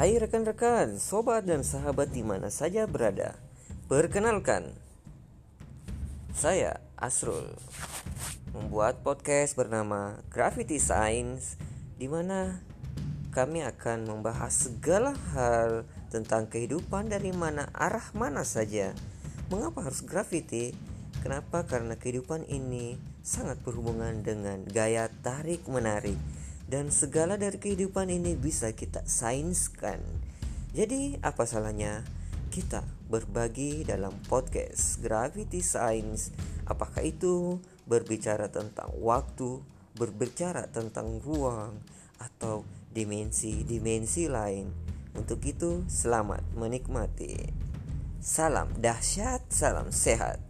Hai rekan-rekan, sobat dan sahabat di mana saja berada. Perkenalkan, saya Asrul membuat podcast bernama Gravity Science di mana kami akan membahas segala hal tentang kehidupan dari mana arah mana saja. Mengapa harus gravity? Kenapa? Karena kehidupan ini sangat berhubungan dengan gaya tarik menarik dan segala dari kehidupan ini bisa kita sainskan. Jadi, apa salahnya kita berbagi dalam podcast Gravity Science? Apakah itu berbicara tentang waktu, berbicara tentang ruang, atau dimensi-dimensi lain? Untuk itu, selamat menikmati. Salam dahsyat, salam sehat.